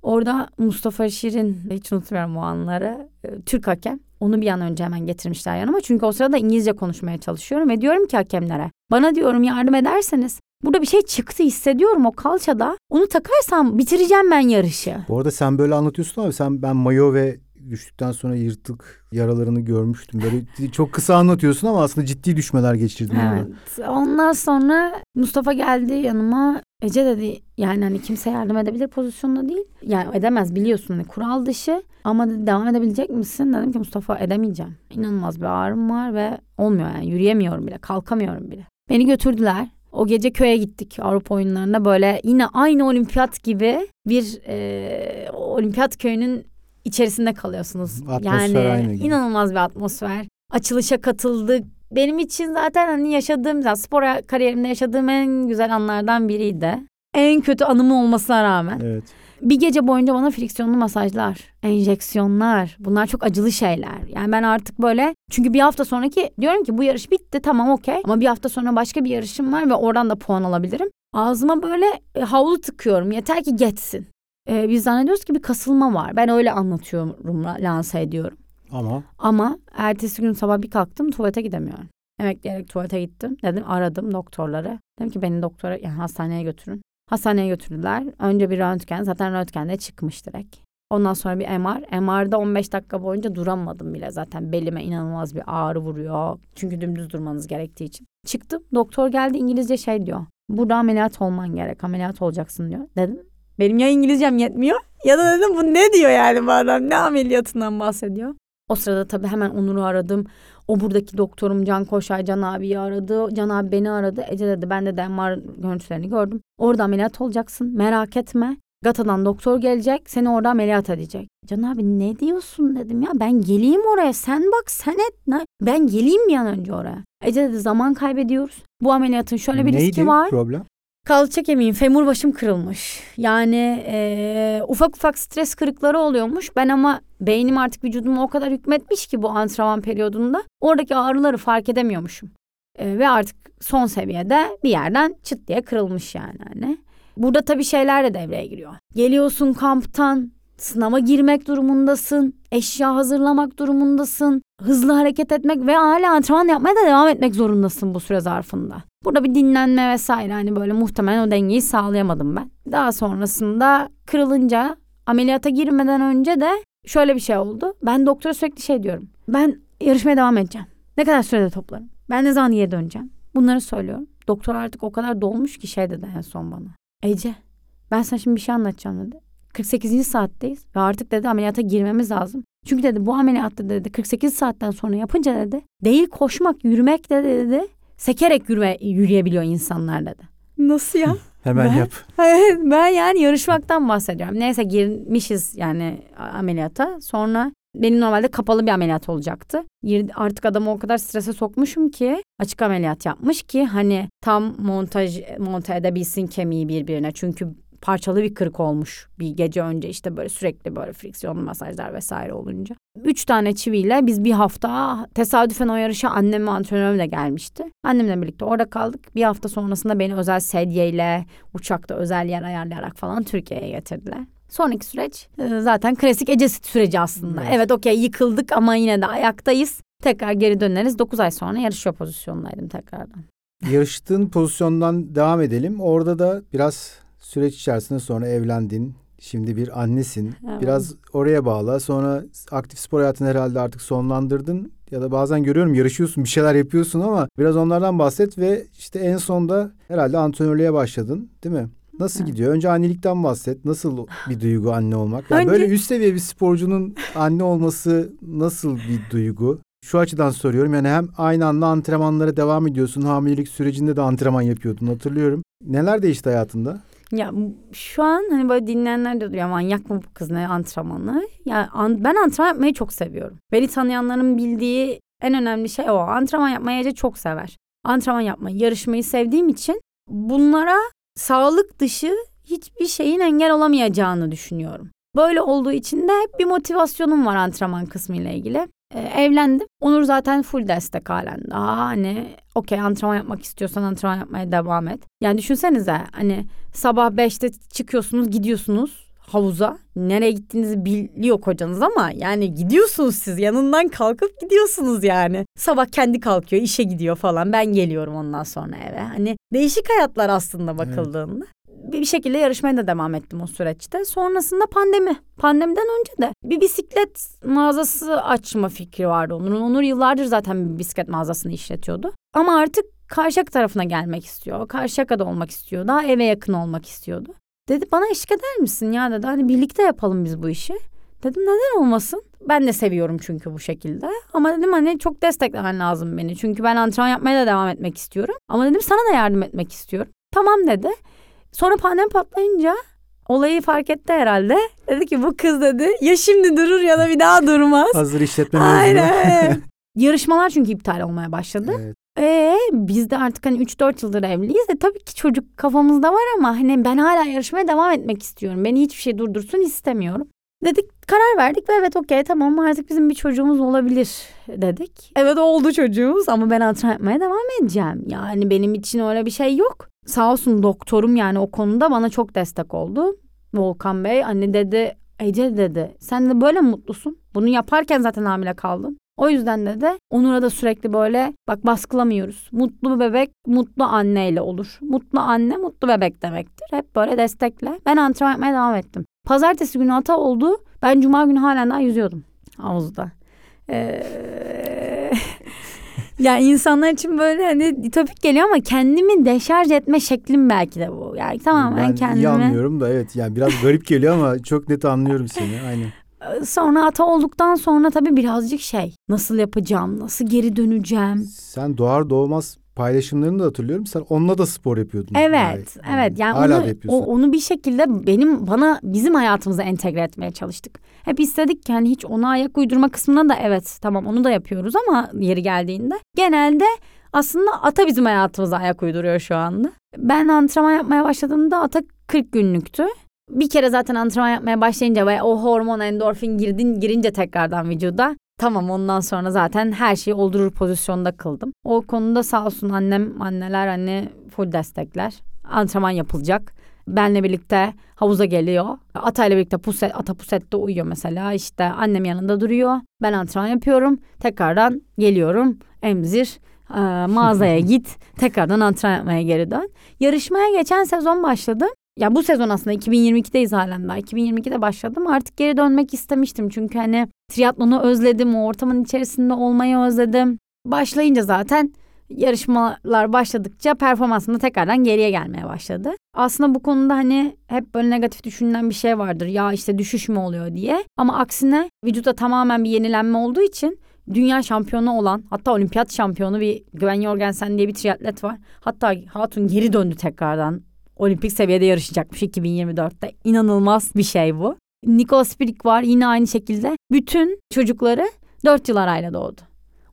Speaker 2: Orada Mustafa Şirin hiç unutmuyorum o anları. e, Türk hakem. Onu bir an önce hemen getirmişler yanıma. Çünkü o sırada İngilizce konuşmaya çalışıyorum ve diyorum ki hakemlere. Bana diyorum yardım ederseniz. Burada bir şey çıktı hissediyorum o kalçada. Onu takarsam bitireceğim ben yarışı.
Speaker 1: Bu arada sen böyle anlatıyorsun abi. Sen ben mayo ve düştükten sonra yırtık yaralarını görmüştüm. Böyle çok kısa anlatıyorsun ama aslında ciddi düşmeler geçirdin.
Speaker 2: Evet. Ondan sonra Mustafa geldi yanıma. Ece dedi yani hani kimse yardım edebilir pozisyonda değil. Yani edemez biliyorsun hani kural dışı. Ama dedi, devam edebilecek misin? Dedim ki Mustafa edemeyeceğim. İnanılmaz bir ağrım var ve olmuyor yani yürüyemiyorum bile kalkamıyorum bile. Beni götürdüler. O gece köye gittik Avrupa oyunlarına böyle yine aynı olimpiyat gibi bir e, olimpiyat köyünün içerisinde kalıyorsunuz.
Speaker 1: Atmosfer
Speaker 2: yani
Speaker 1: aynı gibi.
Speaker 2: inanılmaz bir atmosfer. Açılışa katıldık. Benim için zaten hani yaşadığım, zaten spor kariyerimde yaşadığım en güzel anlardan biriydi. En kötü anım olmasına rağmen.
Speaker 1: Evet.
Speaker 2: Bir gece boyunca bana friksiyonlu masajlar, enjeksiyonlar. Bunlar çok acılı şeyler. Yani ben artık böyle çünkü bir hafta sonraki diyorum ki bu yarış bitti tamam okey. Ama bir hafta sonra başka bir yarışım var ve oradan da puan alabilirim. Ağzıma böyle e, havlu tıkıyorum yeter ki geçsin. Ee, biz zannediyoruz ki bir kasılma var. Ben öyle anlatıyorum, lanse ediyorum.
Speaker 1: Ama
Speaker 2: Ama ertesi gün sabah bir kalktım tuvalete gidemiyorum. Emekleyerek tuvalete gittim. Dedim aradım doktorları. Dedim ki beni doktora yani hastaneye götürün. Hastaneye götürdüler. Önce bir röntgen. Zaten röntgende çıkmış direkt. Ondan sonra bir MR. MR'da 15 dakika boyunca duramadım bile zaten. Belime inanılmaz bir ağrı vuruyor. Çünkü dümdüz durmanız gerektiği için. Çıktım. Doktor geldi İngilizce şey diyor. Burada ameliyat olman gerek. Ameliyat olacaksın diyor. Dedim. Benim ya İngilizcem yetmiyor ya da dedim bu ne diyor yani bu adam ne ameliyatından bahsediyor. O sırada tabii hemen Onur'u aradım. O buradaki doktorum Can Koşay Can abiyi aradı. Can abi beni aradı. Ece dedi ben de MR görüntülerini gördüm. Orada ameliyat olacaksın merak etme. Gata'dan doktor gelecek seni orada ameliyat edecek. Can abi ne diyorsun dedim ya ben geleyim oraya sen bak sen et. Ben geleyim bir an önce oraya. Ece dedi zaman kaybediyoruz. Bu ameliyatın şöyle bir
Speaker 1: neydi
Speaker 2: riski var.
Speaker 1: problem?
Speaker 2: Kalça kemiğim, femur başım kırılmış. Yani eee, ufak ufak stres kırıkları oluyormuş. Ben ama beynim artık vücuduma o kadar hükmetmiş ki bu antrenman periyodunda. Oradaki ağrıları fark edemiyormuşum. Eee, ve artık son seviyede bir yerden çıt diye kırılmış yani hani. Burada tabii şeyler de devreye giriyor. Geliyorsun kamptan, sınava girmek durumundasın, eşya hazırlamak durumundasın, hızlı hareket etmek ve hala antrenman yapmaya da devam etmek zorundasın bu süre zarfında. Burada bir dinlenme vesaire hani böyle muhtemelen o dengeyi sağlayamadım ben. Daha sonrasında kırılınca ameliyata girmeden önce de şöyle bir şey oldu. Ben doktora sürekli şey diyorum. Ben yarışmaya devam edeceğim. Ne kadar sürede toplarım? Ben ne zaman geri döneceğim? Bunları söylüyorum. Doktor artık o kadar dolmuş ki şey dedi en son bana. Ece ben sana şimdi bir şey anlatacağım dedi. 48. saatteyiz ve artık dedi ameliyata girmemiz lazım. Çünkü dedi bu ameliyatta dedi 48 saatten sonra yapınca dedi değil koşmak yürümek de dedi sekerek yürüme, yürüyebiliyor insanlar dedi. Nasıl ya?
Speaker 1: Hemen
Speaker 2: Ben-
Speaker 1: yap.
Speaker 2: Ben yani yarışmaktan bahsediyorum. Neyse girmişiz yani ameliyata. Sonra benim normalde kapalı bir ameliyat olacaktı. Artık adamı o kadar strese sokmuşum ki açık ameliyat yapmış ki hani tam montaj monte edebilsin kemiği birbirine. Çünkü parçalı bir kırık olmuş bir gece önce işte böyle sürekli böyle friksiyonlu masajlar vesaire olunca. Üç tane çiviyle biz bir hafta tesadüfen o yarışa annem ve antrenörüm de gelmişti. Annemle birlikte orada kaldık. Bir hafta sonrasında beni özel sedyeyle uçakta özel yer ayarlayarak falan Türkiye'ye getirdiler. Sonraki süreç e, zaten klasik Ece süreci aslında.
Speaker 1: Evet.
Speaker 2: Evet, okey yıkıldık ama yine de ayaktayız. Tekrar geri döneriz. 9 ay sonra yarışıyor pozisyondaydım tekrardan.
Speaker 1: Yarıştığın pozisyondan devam edelim. Orada da biraz süreç içerisinde sonra evlendin. Şimdi bir annesin.
Speaker 2: Evet.
Speaker 1: Biraz oraya bağla. Sonra aktif spor hayatını herhalde artık sonlandırdın. Ya da bazen görüyorum yarışıyorsun, bir şeyler yapıyorsun ama biraz onlardan bahset ve işte en sonda herhalde antrenörlüğe başladın, değil mi? Nasıl
Speaker 2: Evet.
Speaker 1: gidiyor? Önce annelikten bahset. Nasıl bir duygu anne olmak? Yani
Speaker 2: Önce-
Speaker 1: böyle üst seviye bir sporcunun anne olması nasıl bir duygu? Şu açıdan soruyorum. Yani hem aynı anda antrenmanlara devam ediyorsun. Hamilelik sürecinde de antrenman yapıyordun hatırlıyorum. Neler değişti hayatında?
Speaker 2: Ya şu an hani böyle dinleyenler de diyor manyak mı bu kız ne antrenmanı? Ya an- ben antrenman yapmayı çok seviyorum. Beni tanıyanların bildiği en önemli şey o. Antrenman yapmayı Ece çok sever. Antrenman yapmayı, yarışmayı sevdiğim için bunlara sağlık dışı hiçbir şeyin engel olamayacağını düşünüyorum. Böyle olduğu için de hep bir motivasyonum var antrenman kısmı ile ilgili. Ee, evlendim. Onur zaten full destek halen. Aa hani okey antrenman yapmak istiyorsan antrenman yapmaya devam et. Yani düşünsenize hani sabah 5'te çıkıyorsunuz gidiyorsunuz havuza. Nereye gittiğinizi biliyor kocanız ama yani gidiyorsunuz siz yanından kalkıp gidiyorsunuz yani. Sabah kendi kalkıyor işe gidiyor falan ben geliyorum ondan sonra eve. Hani değişik hayatlar aslında bakıldığında. Bir şekilde yarışmaya da devam ettim o süreçte. Sonrasında pandemi. Pandemiden önce de bir bisiklet mağazası açma fikri vardı Onur'un. Onur yıllardır zaten bir bisiklet mağazasını işletiyordu. Ama artık Karşıyaka tarafına gelmek istiyor. Karşıyaka'da olmak istiyor. Daha eve yakın olmak istiyordu. Dedi bana eşlik eder misin ya dedi. Hani birlikte yapalım biz bu işi. Dedim neden olmasın? Ben de seviyorum çünkü bu şekilde. Ama dedim hani çok desteklemen lazım beni. Çünkü ben antrenman yapmaya da devam etmek istiyorum. Ama dedim sana da yardım etmek istiyorum. Tamam dedi. Sonra pandemi patlayınca olayı fark etti herhalde. Dedi ki bu kız dedi ya şimdi durur ya da bir daha durmaz.
Speaker 1: Hazır işletme mezunu.
Speaker 2: Aynen. Yarışmalar çünkü iptal olmaya başladı.
Speaker 1: Evet.
Speaker 2: Ee, biz de artık hani 3-4 yıldır evliyiz. E tabii ki çocuk kafamızda var ama hani ben hala yarışmaya devam etmek istiyorum. Beni hiçbir şey durdursun istemiyorum. Dedik karar verdik ve evet okey tamam artık bizim bir çocuğumuz olabilir dedik. Evet oldu çocuğumuz ama ben antrenman yapmaya devam edeceğim. Yani benim için öyle bir şey yok. Sağ olsun doktorum yani o konuda bana çok destek oldu. Volkan Bey anne dedi Ece dedi sen de böyle mi mutlusun? Bunu yaparken zaten hamile kaldın. O yüzden de de Onur'a da sürekli böyle bak baskılamıyoruz. Mutlu bebek mutlu anneyle olur. Mutlu anne mutlu bebek demektir. Hep böyle destekle. Ben antrenman yapmaya devam ettim. Pazartesi günü hata oldu. Ben cuma günü halen daha yüzüyordum havuzda. Ee, yani insanlar için böyle hani topik geliyor ama kendimi deşarj etme şeklim belki de bu. Yani tamamen
Speaker 1: ben
Speaker 2: kendimi.
Speaker 1: iyi anlıyorum da evet yani biraz garip geliyor ama çok net anlıyorum seni aynen.
Speaker 2: Sonra ata olduktan sonra tabii birazcık şey nasıl yapacağım, nasıl geri döneceğim.
Speaker 1: Sen doğar doğmaz paylaşımlarını da hatırlıyorum. Sen onunla da spor yapıyordun.
Speaker 2: Evet,
Speaker 1: Yani.
Speaker 2: evet. Yani
Speaker 1: Hala
Speaker 2: onu,
Speaker 1: yapıyorsun.
Speaker 2: o- onu bir şekilde benim bana bizim hayatımıza entegre etmeye çalıştık. Hep istedik ki hani hiç ona ayak uydurma kısmına da evet tamam onu da yapıyoruz ama yeri geldiğinde genelde aslında ata bizim hayatımıza ayak uyduruyor şu anda. Ben antrenman yapmaya başladığımda ata 40 günlüktü. Bir kere zaten antrenman yapmaya başlayınca ve o hormon endorfin girdin girince tekrardan vücuda Tamam ondan sonra zaten her şeyi oldurur pozisyonda kıldım. O konuda sağ olsun annem, anneler anne full destekler. Antrenman yapılacak. Benle birlikte havuza geliyor. Atayla birlikte puset, ata pusette uyuyor mesela. İşte annem yanında duruyor. Ben antrenman yapıyorum. Tekrardan geliyorum. Emzir. e, mağazaya git. Tekrardan antrenman yapmaya geri dön. Yarışmaya geçen sezon başladım. Ya bu sezon aslında 2022'deyiz halen daha. 2022'de başladım. Artık geri dönmek istemiştim. Çünkü hani triatlonu özledim. O ortamın içerisinde olmayı özledim. Başlayınca zaten yarışmalar başladıkça performansım da tekrardan geriye gelmeye başladı. Aslında bu konuda hani hep böyle negatif düşünülen bir şey vardır. Ya işte düşüş mü oluyor diye. Ama aksine vücutta tamamen bir yenilenme olduğu için dünya şampiyonu olan hatta olimpiyat şampiyonu bir Gwen Jorgensen diye bir triatlet var. Hatta Hatun geri döndü tekrardan. Olimpik seviyede yarışacakmış 2024'te. İnanılmaz bir şey bu. Nikola Spirik var yine aynı şekilde. Bütün çocukları 4 yıl arayla doğdu.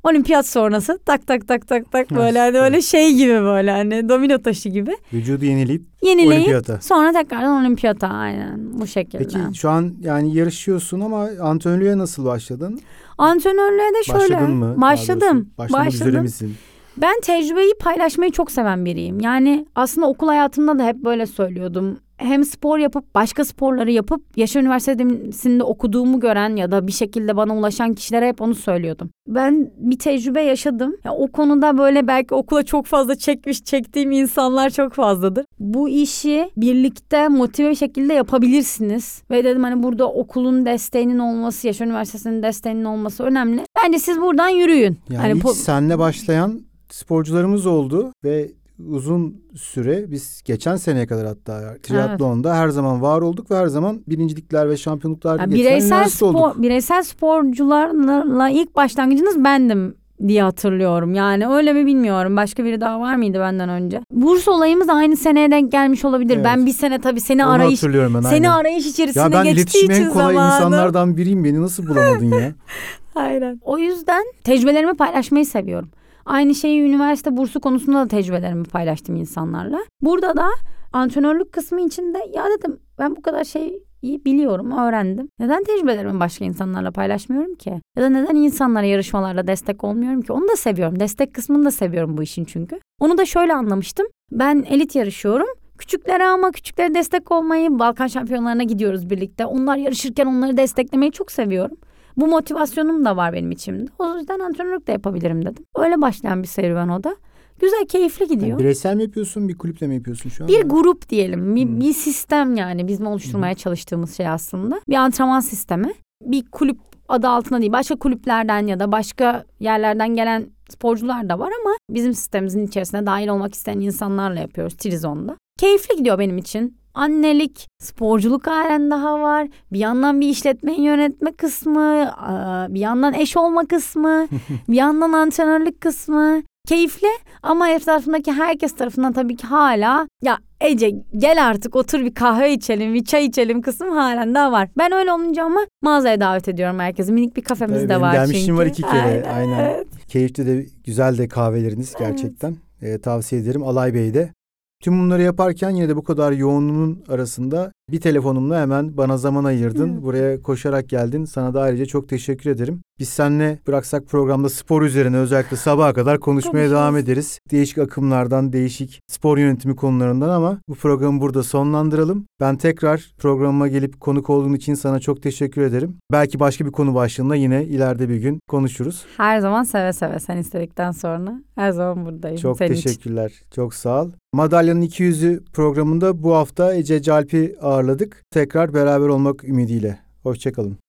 Speaker 2: Olimpiyat sonrası tak tak tak tak tak böyle hani öyle şey gibi böyle hani domino taşı gibi.
Speaker 1: Vücudu yenileyip
Speaker 2: Yenileyip
Speaker 1: olimpiyata.
Speaker 2: sonra tekrardan olimpiyata aynen bu şekilde.
Speaker 1: Peki şu an yani yarışıyorsun ama antrenörlüğe nasıl başladın?
Speaker 2: Antrenörlüğe de şöyle
Speaker 1: Başladın mı?
Speaker 2: Başladım.
Speaker 1: Başlamak üzere
Speaker 2: başladım.
Speaker 1: misin?
Speaker 2: Ben tecrübeyi paylaşmayı çok seven biriyim. Yani aslında okul hayatımda da hep böyle söylüyordum. Hem spor yapıp başka sporları yapıp Yaşar Üniversitesi'nde okuduğumu gören ya da bir şekilde bana ulaşan kişilere hep onu söylüyordum. Ben bir tecrübe yaşadım. Ya o konuda böyle belki okula çok fazla çekmiş çektiğim insanlar çok fazladır. Bu işi birlikte motive bir şekilde yapabilirsiniz. Ve dedim hani burada okulun desteğinin olması, Yaşar Üniversitesi'nin desteğinin olması önemli. Bence siz buradan yürüyün.
Speaker 1: Yani
Speaker 2: hani
Speaker 1: senle başlayan sporcularımız oldu ve uzun süre biz geçen seneye kadar hatta triatlonda her zaman var olduk ve her zaman birincilikler ve şampiyonluklar
Speaker 2: Yani bireysel spor,
Speaker 1: olduk.
Speaker 2: bireysel sporcularla ilk başlangıcınız bendim diye hatırlıyorum. Yani öyle mi bilmiyorum. Başka biri daha var mıydı benden önce? Burs olayımız aynı seneye denk gelmiş olabilir.
Speaker 1: Evet.
Speaker 2: Ben bir sene tabii seni
Speaker 1: Onu
Speaker 2: arayış
Speaker 1: ben.
Speaker 2: seni
Speaker 1: aynen.
Speaker 2: arayış içerisinde
Speaker 1: Ya ben
Speaker 2: geçtiği
Speaker 1: iletişim
Speaker 2: için
Speaker 1: en kolay
Speaker 2: zamanım.
Speaker 1: insanlardan biriyim. Beni nasıl bulamadın ya?
Speaker 2: Aynen. O yüzden tecrübelerimi paylaşmayı seviyorum. Aynı şeyi üniversite bursu konusunda da tecrübelerimi paylaştım insanlarla. Burada da antrenörlük kısmı içinde ya dedim ben bu kadar şeyi biliyorum, öğrendim. Neden tecrübelerimi başka insanlarla paylaşmıyorum ki? Ya da neden insanlara yarışmalarla destek olmuyorum ki? Onu da seviyorum. Destek kısmını da seviyorum bu işin çünkü. Onu da şöyle anlamıştım. Ben elit yarışıyorum. Küçüklere ama küçüklere destek olmayı, Balkan şampiyonlarına gidiyoruz birlikte. Onlar yarışırken onları desteklemeyi çok seviyorum. Bu motivasyonum da var benim içimde. O yüzden antrenörlük de yapabilirim dedim. Öyle başlayan bir serüven o da. Güzel, keyifli gidiyor.
Speaker 1: Yani bireysel mi yapıyorsun, bir kulüple mi yapıyorsun şu an?
Speaker 2: Bir grup diyelim. Bir,
Speaker 1: Hmm.
Speaker 2: bir sistem yani bizim oluşturmaya çalıştığımız şey aslında. Bir antrenman sistemi. Bir kulüp adı altında değil. Başka kulüplerden ya da başka yerlerden gelen sporcular da var ama bizim sistemimizin içerisine dahil olmak isteyen insanlarla yapıyoruz Trizon'da. Keyifli gidiyor benim için. Annelik, sporculuk halen daha var. Bir yandan bir işletmeyi yönetme kısmı, bir yandan eş olma kısmı, bir yandan antrenörlük kısmı. Keyifli ama etrafımdaki herkes tarafından tabii ki hala ya Ece gel artık otur bir kahve içelim, bir çay içelim kısmı halen daha var. Ben öyle olunca ama mağazaya davet ediyorum herkesi. Minik bir kafemiz
Speaker 1: Tabii
Speaker 2: de var
Speaker 1: gelmişliğim
Speaker 2: çünkü.
Speaker 1: var iki kere,
Speaker 2: Aynen,
Speaker 1: aynen.
Speaker 2: evet.
Speaker 1: Keyifli de güzel de kahveleriniz gerçekten. Ee, tavsiye ederim Alay Bey'de. Tüm bunları yaparken yine de bu kadar yoğunluğun arasında bir telefonumla hemen bana zaman ayırdın.
Speaker 2: Hı.
Speaker 1: Buraya koşarak geldin. Sana da ayrıca çok teşekkür ederim. Biz seninle bıraksak programda spor üzerine özellikle sabaha kadar konuşmaya devam ederiz. Değişik akımlardan, değişik spor yönetimi konularından ama bu programı burada sonlandıralım. Ben tekrar programıma gelip konuk olduğun için sana çok teşekkür ederim. Belki başka bir konu başlığında yine ileride bir gün konuşuruz.
Speaker 2: Her zaman seve seve sen istedikten sonra her zaman buradayım
Speaker 1: Çok
Speaker 2: senin için.
Speaker 1: teşekkürler. Çok sağ ol. Madalyanın 200'ü programında bu hafta Ece Calp'i ağırladık. Tekrar beraber olmak ümidiyle. Hoşçakalın.